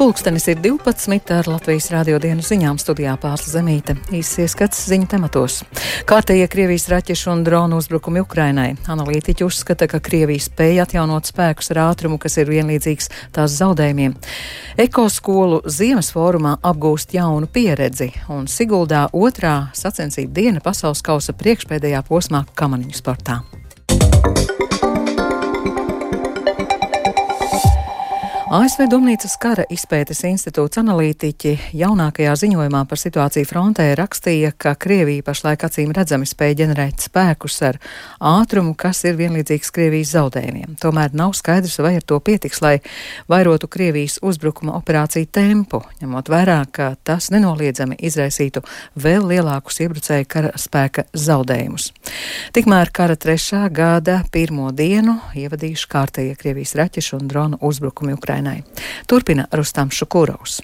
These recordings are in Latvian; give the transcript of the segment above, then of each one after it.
Pulkstenis ir 12. ar Latvijas radio dienu ziņām studijā pārsla zemīte. Īsts ieskats ziņu tematos. Kārtējie Krievijas raķešu un dronu uzbrukumi Ukrainai. Analītiķi uzskata, ka Krievija spēja atjaunot spēkus ar ātrumu, kas ir vienlīdzīgs tās zaudējumiem. Ekoskolu Ziemas fórumā apgūst jaunu pieredzi, un Siguldā otrā sacensību diena pasaules kausa priekšpēdējā posmā kamaniņu sportā. ASV Domnīcas kara izpētes institūts analītiķi jaunākajā ziņojumā par situāciju frontē rakstīja, ka Krievija pašlaik acīm redzami spēja ģenerēt spēkus ar ātrumu, kas ir vienlīdzīgs Krievijas zaudējumiem. Tomēr nav skaidrs, vai ar to pietiks, lai vairotu Krievijas uzbrukuma operāciju tempu, ņemot vērā, ka tas nenoliedzami izraisītu vēl lielākus iebrucēju kara spēka zaudējumus. Tikmēr kara trešā gada pirmo dienu ievadījuši kārtējie Krievijas raķešu un dronu uzbrukumi Ukrainā. Ukrainai. Turpina Rustams Šukurovs.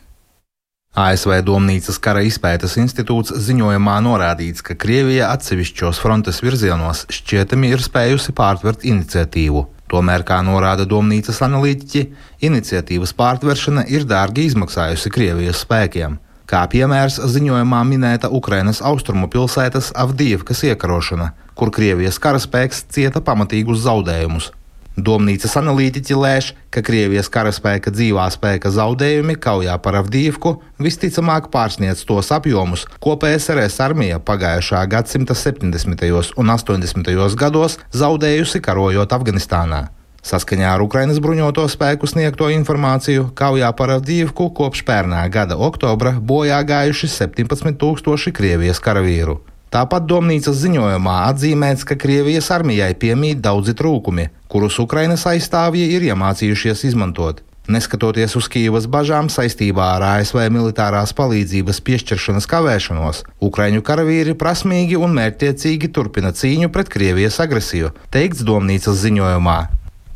ASV Domnīcas kara izpētes institūts ziņojumā norādīts, ka Krievija atsevišķos frontes virzienos šķietami ir spējusi pārtvert iniciatīvu. Tomēr, kā norāda Domnīcas analītiķi, iniciatīvas pārtveršana ir dārgi izmaksājusi Krievijas spēkiem. Kā piemērs ziņojumā minēta Ukrainas austrumu pilsētas Avdīvkas iekarošana, kur Krievijas karaspēks cieta pamatīgus zaudējumus, Domnīcas analītiķi lēš, ka Krievijas karaspēka dzīvā spēka zaudējumi kaujā par Avdīvku visticamāk pārsniedz tos apjomus, ko PSRS armija pagājušā gadsimta 70. un 80. gados zaudējusi karojot Afganistānā. Saskaņā ar Ukrainas bruņoto spēku sniegto informāciju, kaujā par Avdīvku kopš pērnā gada oktobra bojā gājuši 17 tūkstoši Krievijas karavīru. Tāpat Domnīcas ziņojumā atzīmēts, ka Krievijas armijai piemīt daudzi trūkumi, kurus Ukrainas aizstāvji ir iemācījušies izmantot. Neskatoties uz Kīvas bažām saistībā ar ASV militārās palīdzības piešķiršanas kavēšanos, Ukraiņu karavīri prasmīgi un mērķtiecīgi turpina cīņu pret Krievijas agresiju, teikts Domnīcas ziņojumā.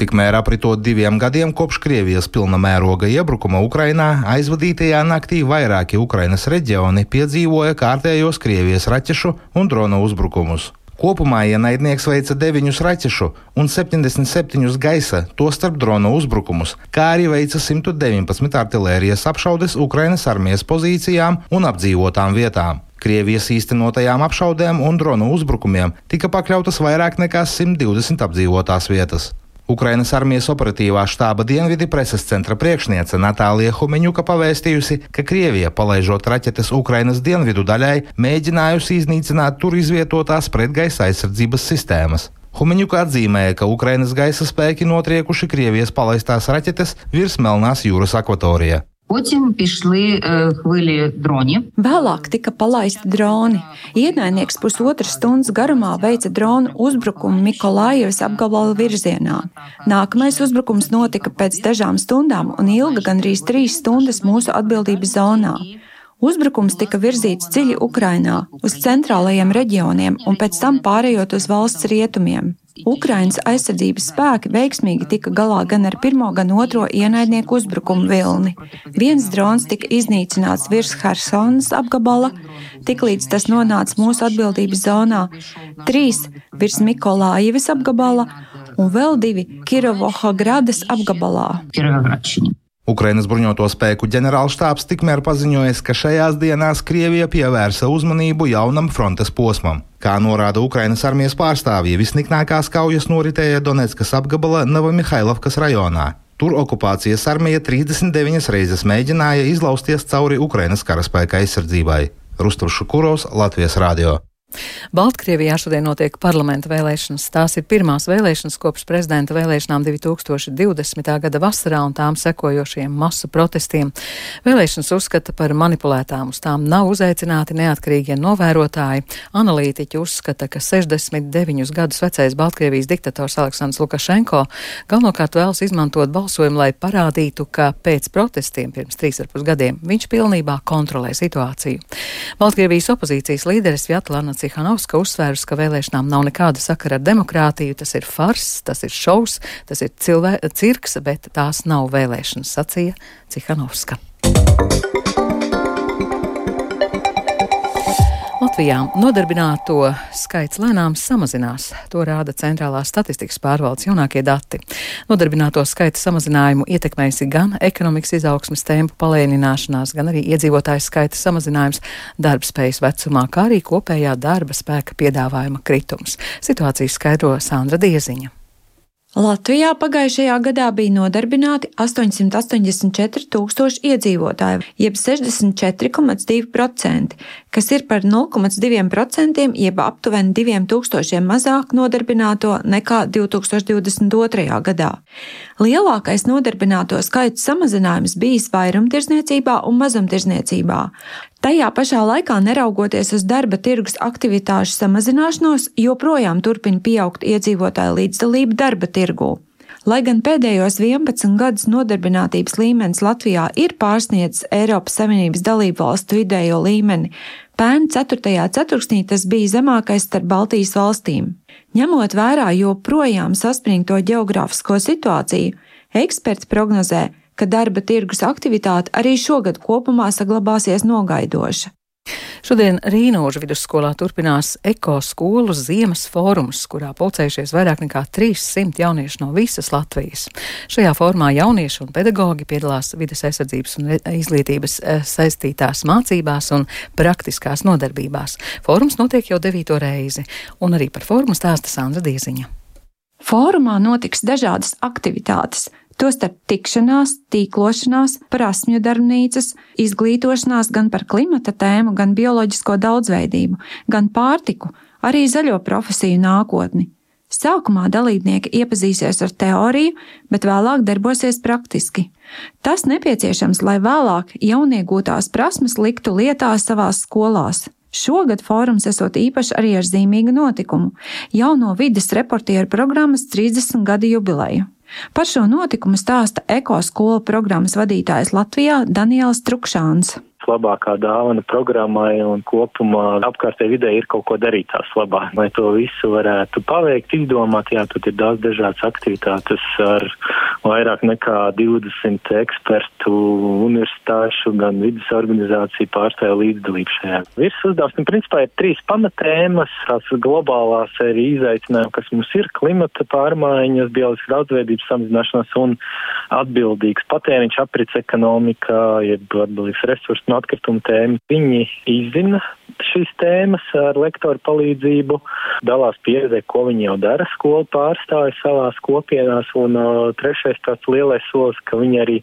Tikmēr apritot diviem gadiem kopš Krievijas pilna mēroga iebrukuma Ukrainā, aizvadītajā naktī vairāki Ukrainas reģioni piedzīvoja kārtējos Krievijas raķešu un drona uzbrukumus. Kopumā ienaidnieks veica 9 raķešu un 77 gaisa, tostarp drona uzbrukumus, kā arī veica 119 artērijas apšaudes Ukrainas armijas pozīcijām un apdzīvotām vietām. Krievijas īstenotajām apšaudēm un dronu uzbrukumiem tika pakļautas vairāk nekā 120 apdzīvotās vietas. Ukrainas armijas operatīvā štāba dienvidi preses centra priekšniece Natālija Humeņuka pavēstījusi, ka Krievija, palaižot raķetes Ukrainas dienvidu daļai, mēģinājusi iznīcināt tur izvietotās pretgaisa aizsardzības sistēmas. Humeņuka atzīmēja, ka Ukrainas gaisa spēki notriekuši Krievijas palaistās raķetes virs Melnās jūras akvatorija. Потім пішли хвилі дронів. Vēlāk tika palaisti droni. Ienaidnieks pusotras stundas garumā veica dronu uzbrukumu Mikolājevas apgabala virzienā. Nākamais uzbrukums notika pēc dažām stundām un ilga gandrīz trīs stundas mūsu atbildības zonā. Uzbrukums tika virzīts dziļi Ukrainā, uz centrālajiem reģioniem un pēc tam pārējot uz valsts rietumiem. Ukrainas aizsardzības spēki veiksmīgi tika galā gan ar pirmo, gan otro ienaidnieku uzbrukumu vilni. Viens drons tika iznīcināts virs Hersonas apgabala, tiklīdz tas nonāca mūsu atbildības zonā, trīs virs Mikolājivas apgabala un vēl divi Kirovohagradas apgabalā. Ukrainas bruņoto spēku ģenerālštābs tikmēr paziņojis, ka šajās dienās Krievija pievērsa uzmanību jaunam frontes posmam. Kā norāda Ukrainas armijas pārstāvji, visniknākās kaujas noritēja Donetskas apgabala Novamihailovkas rajonā. Tur okupācijas armija 39 reizes mēģināja izlausties cauri Ukrainas karaspēka aizsardzībai. Rustavs Šukurovs, Latvijas Rādio. Baltkrievijā šodien notiek parlamenta vēlēšanas. Tās ir pirmās vēlēšanas kopš prezidenta vēlēšanām 2020. gada vasarā un tām sekojošiem masu protestiem. Vēlēšanas uzskata par manipulētām, uz tām nav uzaicināti neatkarīgie novērotāji. Analītiķi uzskata, ka 69 gadus vecais Baltkrievijas diktators Aleksandrs Lukašenko galvenokārt vēlas izmantot balsojumu, lai parādītu, ka pēc protestiem pirms trīs ar pus gadiem viņš pilnībā kontrolē situāciju. Baltkrievijas opozīcijas līderis Vjatlana Cihanovska uzsvērus, ka vēlēšanām nav nekāda sakara ar demokrātiju, tas ir fars, tas ir šaus, tas ir cirks, bet tās nav vēlēšanas, sacīja Cihanovska. Latvijā nodarbināto skaits lēnām samazinās. To rāda Centrālās statistikas pārvaldes jaunākie dati. Nodarbināto skaita samazinājumu ietekmējusi gan ekonomikas izaugsmes tempu palēnināšanās, gan arī iedzīvotāju skaita samazinājums darbspējas vecumā, kā arī kopējā darba spēka piedāvājuma kritums. Situāciju skaidro Sandra Dieziņa. Latvijā pagājušajā gadā bija nodarbināti 884 tūkstoši iedzīvotāji, jeb 64,2%, kas ir par 0,2% jeb aptuveni 2000 mazāk nodarbināto nekā 2022. gadā. Lielākais nodarbināto skaits samazinājums bijis vairumtirdzniecībā un mazumtirdzniecībā. Tajā pašā laikā, neraugoties uz darba tirgus aktivitāšu samazināšanos, joprojām turpina pieaugt iedzīvotāju līdzdalība darba tirgū. Lai gan pēdējos 11 gadus nodarbinātības līmenis Latvijā ir pārsniedzis Eiropas Savienības dalību valstu vidējo līmeni, pērn 4. ceturksnī tas bija zemākais starp Baltijas valstīm. Ņemot vērā joprojām saspringto geogrāfisko situāciju, eksperts prognozē, ka darba tirgus aktivitāte arī šogad kopumā saglabāsies nogaidoša. Šodien Rīnožu vidusskolā turpinās ekoskolu ziemas fórums, kurā pulcējušies vairāk nekā 300 jaunieši no visas Latvijas. Šajā formā jaunieši un pedagoģi piedalās vides aizsardzības un izglītības eh, saistītās mācībās un praktiskās nodarbībās. Fórums notiek jau devīto reizi, un arī par fórumu stāsta Sandra Dieziņa. Fórumā notiks dažādas aktivitātes, Tostarp tikšanās, tīklošanās, prasmju darbnīcas, izglītošanās gan par klimata tēmu, gan bioloģisko daudzveidību, gan pārtiku, arī zaļo profesiju nākotni. Sākumā dalībnieki iepazīsies ar teoriju, bet vēlāk darbosies praktiski. Tas nepieciešams, lai vēlāk jauniegūtās prasmes liktu lietā savās skolās. Šogad fórums esot īpaši arī ar zīmīgu notikumu - jauno vides reportieru programmas 30 gadu jubileju. Par šo notikumu stāsta ekoskola programmas vadītājs Latvijā Daniels Trukšāns labākā dāvana programmai un kopumā apkārtē vidē ir kaut ko darīt tās labā. Lai to visu varētu paveikt, izdomāt, jā, tad ir daudz dažādas aktivitātes ar vairāk nekā 20 ekspertu, universitāšu, gan vidas organizāciju pārstāju līdzdalību šajā. Virs uzdevums, nu, principā, ir trīs pamatēmas, tās globālās arī izaicinājumi, kas mums ir klimata pārmaiņas, bioloģiskas daudzveidības samazināšanās un atbildīgs patēriņš, aprits ekonomika, jeb atbildīgs resursu un atkritumu tēmu. Viņi izzina šīs tēmas ar lektoru palīdzību, dalās pieredzē, ko viņi jau dara skolu pārstāvi savās kopienās, un uh, trešais tāds lielais solis, ka viņi arī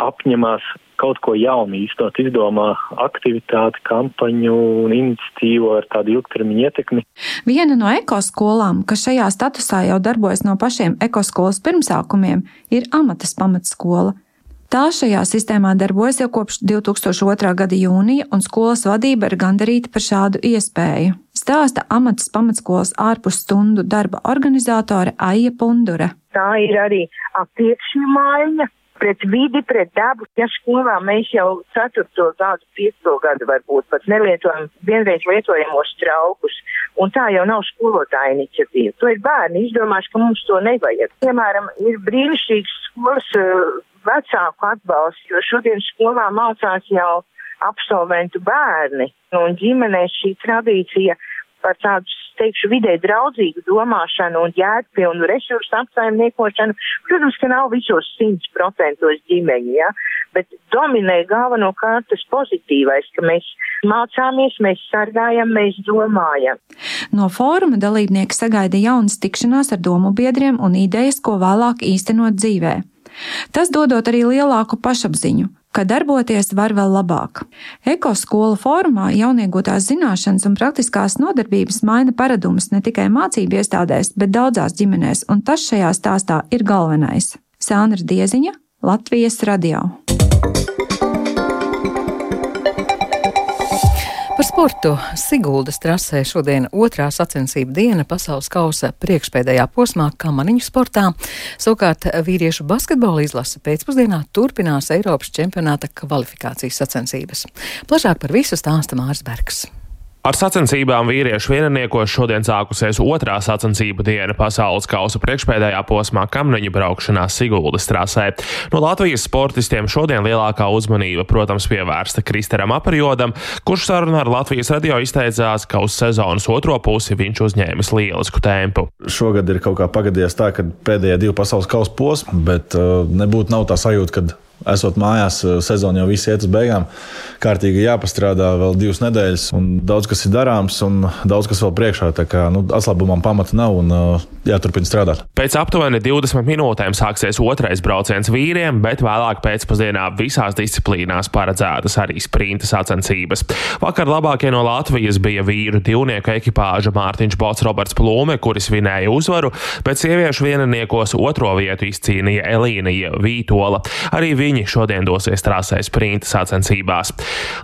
apņemās kaut ko jaunu īstenot, izdomā aktivitāti, kampaņu un iniciatīvu ar tādu ilgtermiņu ietekmi. Viena no ekoskolām, kas šajā statusā jau darbojas no pašiem ekoskolas pirmsākumiem, ir amatas pamatskola. Tā šajā sistēmā darbojas jau kopš 2002. gada jūnija, un skolas vadība ir gandarīta par šādu iespēju. Stāsta amatas pamatskolas ārpus stundu darba organizātore Aija Pundure. Tā ir arī attieksmju maiņa, pret vidi, pret dabu. Ja skolā mēs jau 4. gadu, 5. gadu varbūt pat nelietojam vienreiz lietojamos traukus, un tā jau nav skolotāja iniciatīva. To ir bērni izdomājuši, ka mums to nevajag. Piemēram, ir brīnišķīgs skolas vecāku atbalsts, jo šodien skolā mācās jau absolventu bērni, un ģimenēs šī tradīcija par tādu, teikšu, vidē draudzīgu domāšanu un jēgpilnu resursu apsaimniekošanu, protams, ka nav visos simts procentos ģimeņi, ja, bet dominē galvenokārt tas pozitīvais, ka mēs mācāmies, mēs sargājam, mēs domājam. No fóruma dalībnieki sagaida jaunas tikšanās ar domu biedriem un idejas, ko vēlāk īstenot dzīvē. Tas dodot arī lielāku pašapziņu, ka darboties var vēl labāk. Ekoskola formā jauniegūtās zināšanas un praktiskās nodarbības maina paradumus ne tikai mācību iestādēs, bet daudzās ģimenēs, un tas šajā stāstā ir galvenais. Sānra Dieziņa, Latvijas radio. Sportu Siguldas trasē šodien otrā sacensību diena pasaules kausa priekšpēdējā posmā kamaniņu sportā. Savukārt vīriešu basketbola izlase pēcpusdienā turpinās Eiropas čempionāta kvalifikācijas sacensības. Plašāk par visu stāsta Mārs Bergs. Ar sacensībām vīriešu vienaniekos šodien sākusies otrā sacensību diena pasaules kausa priekšpēdējā posmā kamneņu braukšanā Siguldas trasē. No Latvijas sportistiem šodien lielākā uzmanība, protams, pievērsta Kristeram Aperiodam, kurš sarunā ar Latvijas radio izteicās, ka uz sezonas otro pusi viņš uzņēmis lielisku tempu. Šogad ir kaut kā pagadījies tā, ka pēdējie divi pasaules kausa posmi, bet uh, nebūtu nav tā sajūta, ka esot mājās, eh, sezona jau viss iet uz beigām. Kārtīgi jāpastrādā vēl divas nedēļas, un daudz kas ir darāms, un daudz kas vēl priekšā. Tā kā nu, atslābumam pamata nav un uh, jāturpina strādāt. Pēc aptuveni 20 minūtēm sāksies otrais brauciens vīriem, bet vēlāk pēcpusdienā visās disciplīnās paredzētas arī sprinta sacensības. Vakar labākie no Latvijas bija vīru divnieku ekipāža Mārtiņš Bots, Roberts Plūme, kuris vinēja uzvaru, bet sieviešu vienaniekos otro vietu izcīnīja Elīna Vītola. Arī viņi šodien dosies trasē sprinta sacensībās.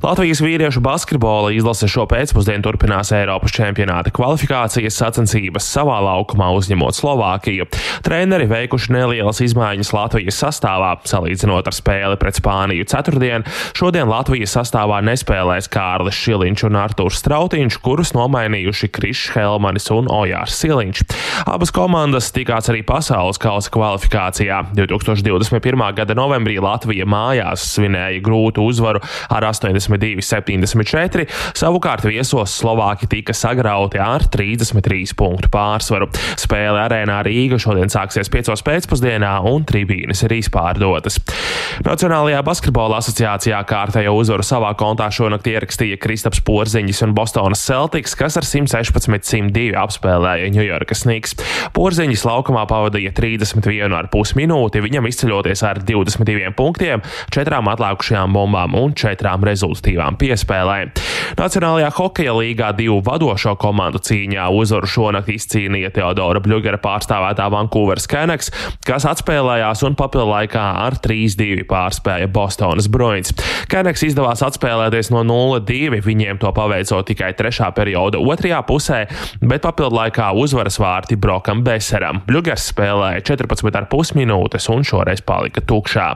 Latvijas vīriešu basketbola izlase šo pēcpusdienu turpinās Eiropas čempionāta kvalifikācijas sacensības savā laukumā uzņemot Slovākiju. Treneri veikuši nelielas izmaiņas Latvijas sastāvā, salīdzinot ar spēli pret Spāniju ceturtdien. Šodien Latvijas sastāvā nespēlēs Kārlis Šiliņš un Artūrs Strautiņš, kurus nomainījuši Krišs Helmanis un Ojārs Siliņš. Abas komandas tikās arī pasaules kausa kvalifikācijā. 2021. gada novembrī Latvija mājās svinēja grūtu uzvaru ar 82-74, savukārt viesos Slovāki tika sagrauti ar 33 punktu pārsvaru. Spēle arēnā Rīga šodien sāksies 5. pēcpusdienā un tribīnes ir izpārdotas. Nacionālajā basketbola asociācijā kārtējo uzvaru savā kontā šonakt ierakstīja Kristaps Porziņš un Bostonas Celtics, kas ar 116-102 apspēlēja Ņujorkas Snigs. Porziņš laukumā pavadīja 31,5 minūti, viņam izceļoties ar 22 punktiem punktiem, četrām atlikušajām bombām un četrām rezultatīvām piespēlēm. Nacionālajā hokeja līgā divu vadošo komandu cīņā uzvaru šonakt izcīnīja Teodora Bļugera pārstāvētā Vankūveras Canucks, kas atspēlējās un papildu laikā ar 3-2 pārspēja Bostonas Bruins. Canucks izdevās atspēlēties no 0-2, viņiem to paveicot tikai trešā perioda otrajā pusē, bet papildu laikā uzvaras vārti Brokam Beseram. Bļugers spēlēja 14,5 minūtes un šoreiz palika tukšā.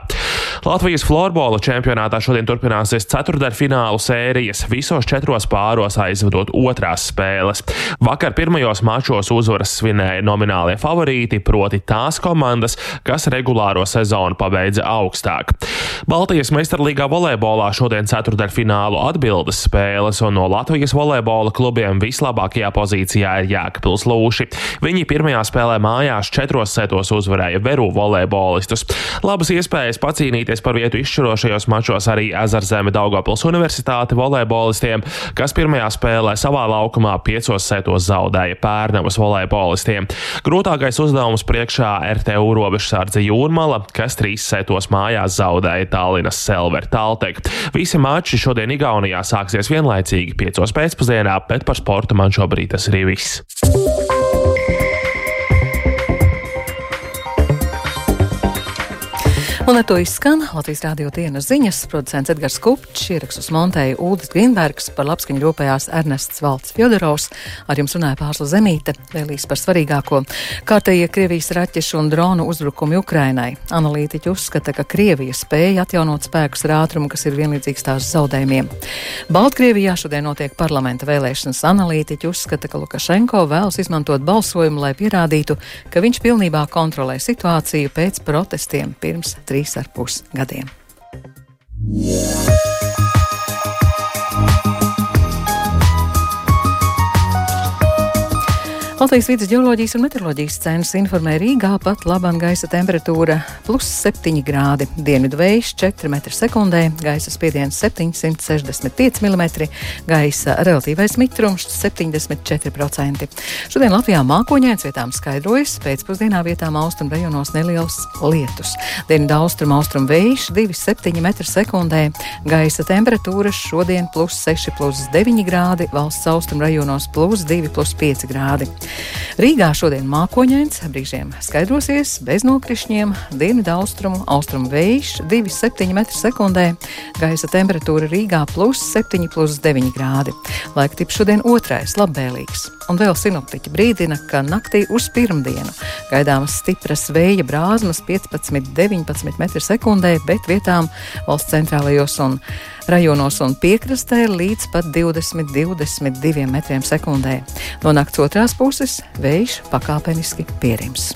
Latvijas florbola čempionātā šodien turpināsies ceturdaļfinālu sērijas, visos četros pāros aizvedot otrās spēles. Vakar pirmajos mačos uzvaras svinēja nominālie favorīti, proti tās komandas, kas regulāro sezonu pabeidza augstāk. Baltijas meistarlīgā volejbolā šodien ceturdaļfinālu atbildes spēles, un no Latvijas volejbola klubiem vislabākajā pozīcijā ir Jēkabils Lūši. Viņi pirmajā spēlē mājās četros setos uzvarēja Veru volejbolistus. Labas iespējas pacīnīties par vietu izšķirošajos mačos arī Ezerzeme Daugopils Universitāte volejbolistiem, kas pirmajā spēlē savā laukumā piecos setos zaudēja Pērnavas volejbolistiem. Grūtākais uzdevums priekšā RTU robežsardze Jūrmala, kas trīs setos mājās zaudēja Tallinas Selver Taltek. Visi mači šodien Igaunijā sāksies vienlaicīgi piecos pēcpusdienā, bet par sportu man šobrīd tas arī viss. Un ar to izskan Latvijas rādio dienas ziņas. Producents Edgars Kupčs, ierakstus montēja Ulris Grīnbergs, par labskaņu rūpējās Ernests Valts Fjodorovs, ar jums runāja Pārsla Zemīte, vēlīs par svarīgāko. Kārtējie Krievijas raķešu un dronu uzbrukumi Ukrainai. Analītiķi uzskata, ka Krievija spēja atjaunot spēkus ar ātrumu, kas ir vienlīdzīgs tās zaudējumiem. Baltkrievijā šodien notiek parlamenta vēlēšanas. Analītiķi uzskata, ka Lukašenko vēlas izmantot balsojumu, lai pierādītu, ka viņš pilnībā kontrolē situāciju pēc protestiem pirms trīs trīs ar pus gadiem. Yeah. Latvijas vidus geoloģijas un meteoroloģijas centrs informē Rīgā pat labam gaisa temperatūra plus 7 grādi, dienvidu vējš 4 m2, gaisa spiediens 765 mm, gaisa relatīvais mitrums 74%. Šodien Latvijā mākoņains vietām skaidrojas, pēcpusdienā vietām austrumu rajonos neliels lietus. Dienvidu austrumu austrumu vējš 2,7 m2, gaisa temperatūra šodien plus 6 plus 9 grādi, valsts austrumu rajonos plus 2 plus 5 grādi. Rīgā šodien mākoņains, brīžiem skaidrosies, bez nokrišņiem, dienvidu austrumu, austrumu vējš 2,7 m2, gaisa temperatūra Rīgā plus 7, plus 9 grādi. Laika tips šodien otrais, labvēlīgs. Un vēl sinoptiķi brīdina, ka naktī uz pirmdienu gaidāmas stipras vēja brāzmas 15-19 m2, bet vietām valsts centrālajos un rajonos un piekrastē līdz pat 20-22 metriem sekundē. No nakts otrās puses vējš pakāpeniski pierims.